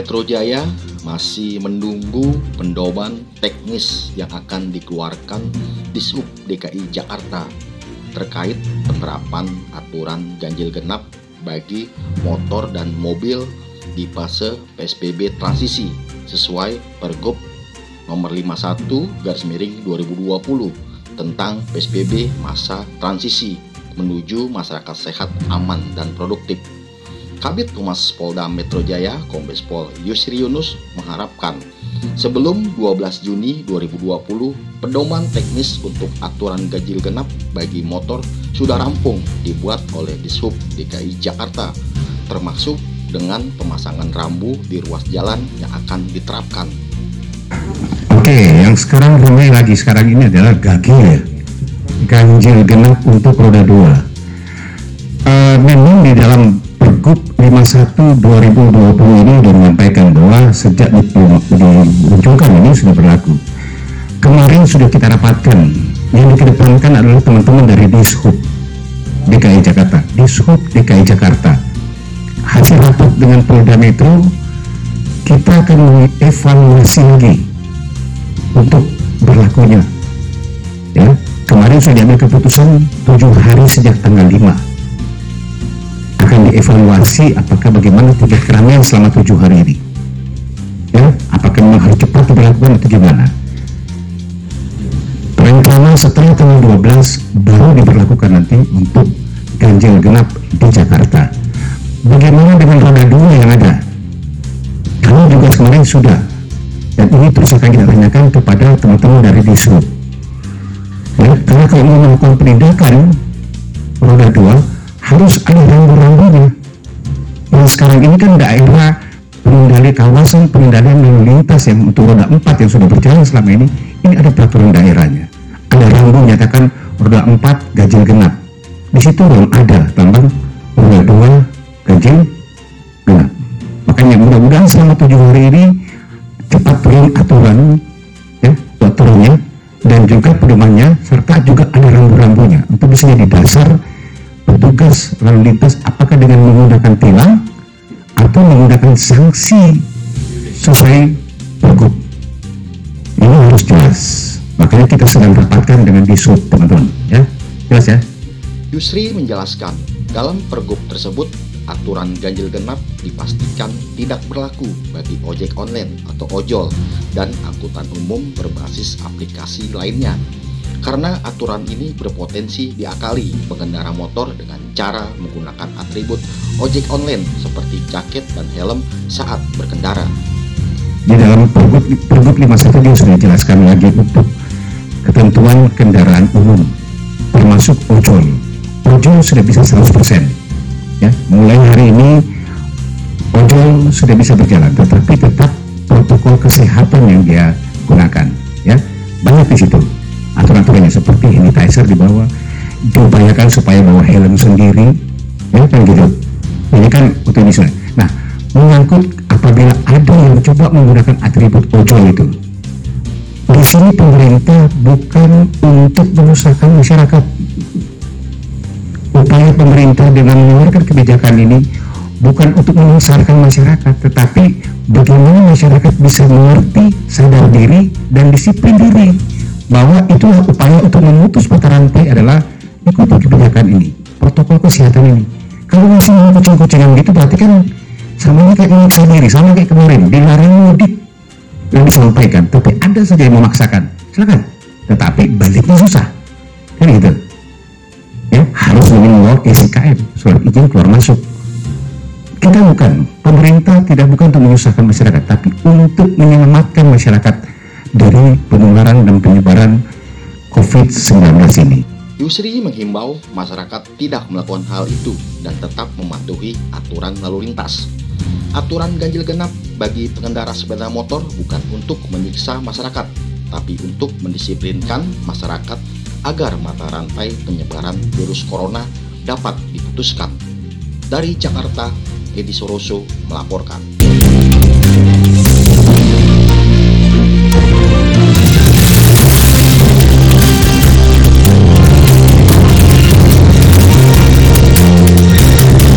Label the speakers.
Speaker 1: Metro Jaya masih menunggu pendoman teknis yang akan dikeluarkan di Sub DKI Jakarta terkait penerapan aturan ganjil genap bagi motor dan mobil di fase PSBB transisi sesuai Pergub nomor 51 garis miring 2020 tentang PSBB masa transisi menuju masyarakat sehat, aman, dan produktif. Kabit Humas Polda Metro Jaya, Kombes Pol Yusri Yunus mengharapkan sebelum 12 Juni 2020 pedoman teknis untuk aturan ganjil genap bagi motor sudah rampung dibuat oleh Dishub DKI Jakarta termasuk dengan pemasangan rambu di ruas jalan yang akan diterapkan.
Speaker 2: Oke, yang sekarang ramai lagi sekarang ini adalah ganjil ya. Ganjil genap untuk roda dua. Uh, memang di dalam Pergub 51 2020 ini sudah menyampaikan bahwa sejak dimunculkan ini sudah berlaku. Kemarin sudah kita rapatkan, yang dikedepankan adalah teman-teman dari Dishub DKI Jakarta, Dishub DKI Jakarta. Hasil rapat dengan Polda Metro, kita akan mengevaluasi lagi untuk berlakunya. Ya, kemarin sudah diambil keputusan tujuh hari sejak tanggal 5 akan dievaluasi apakah bagaimana tingkat keramaian selama tujuh hari ini? Ya apakah memang harus cepat diberlakukan atau gimana? Rencana setelah tanggal 12 baru diberlakukan nanti untuk ganjil genap di Jakarta. Bagaimana dengan roda dua yang ada? Kami juga kemarin sudah dan ini terus akan kita tanyakan kepada teman-teman dari Dishub. Ya, karena kalau mau melakukan penindakan roda dua harus ada rambu-rambunya. Yang sekarang ini kan daerah pengendali kawasan pengendalian lalu lintas yang untuk roda 4 yang sudah berjalan selama ini ini ada peraturan daerahnya. Ada rambu menyatakan roda 4 ganjil genap. Di situ belum ada tambang roda 2 ganjil genap. Makanya mudah-mudahan selama tujuh hari ini cepat turun aturan ya aturannya dan juga pedomannya serta juga ada rambu-rambunya. Untuk bisa jadi dasar petugas lalu lintas apakah dengan menggunakan tilang atau menggunakan sanksi sesuai pergub ini harus jelas. Makanya kita sedang rapatkan dengan disub teman-teman ya. Jelas ya?
Speaker 1: Yusri menjelaskan dalam pergub tersebut aturan ganjil genap dipastikan tidak berlaku bagi ojek online atau ojol dan angkutan umum berbasis aplikasi lainnya karena aturan ini berpotensi diakali pengendara motor dengan cara menggunakan atribut ojek online seperti jaket dan helm saat berkendara.
Speaker 2: Di dalam pergub, pergub 51 dia sudah jelaskan lagi untuk ketentuan kendaraan umum termasuk ojol. Ojol sudah bisa 100%. Ya, mulai hari ini ojol sudah bisa berjalan tetapi tetap protokol kesehatan yang dia gunakan ya. Banyak di situ aturan-aturannya seperti sanitizer di bawah. Diupayakan supaya bawa helm sendiri. Ya kan gitu. Ini kan ini nah mengangkut apabila ada yang mencoba menggunakan atribut ojol itu. Di sini pemerintah bukan untuk menyusahkan masyarakat. Upaya pemerintah dengan mengeluarkan kebijakan ini bukan untuk menyusahkan masyarakat tetapi bagaimana masyarakat bisa mengerti sadar diri dan disiplin diri bahwa itulah upaya sama kayak kemarin dilarang mudik yang disampaikan, tapi ada saja yang memaksakan. Silakan. Tetapi baliknya susah. Kan gitu. Ya, harus membawa SKM, surat izin keluar masuk. Kita bukan, pemerintah tidak bukan untuk menyusahkan masyarakat, tapi untuk menyelamatkan masyarakat dari penularan dan penyebaran COVID-19 ini.
Speaker 1: Yusri menghimbau masyarakat tidak melakukan hal itu dan tetap mematuhi aturan lalu lintas. Aturan ganjil genap bagi pengendara sepeda motor bukan untuk menyiksa masyarakat, tapi untuk mendisiplinkan masyarakat agar mata rantai penyebaran virus corona dapat diputuskan. Dari Jakarta, Edi Soroso melaporkan.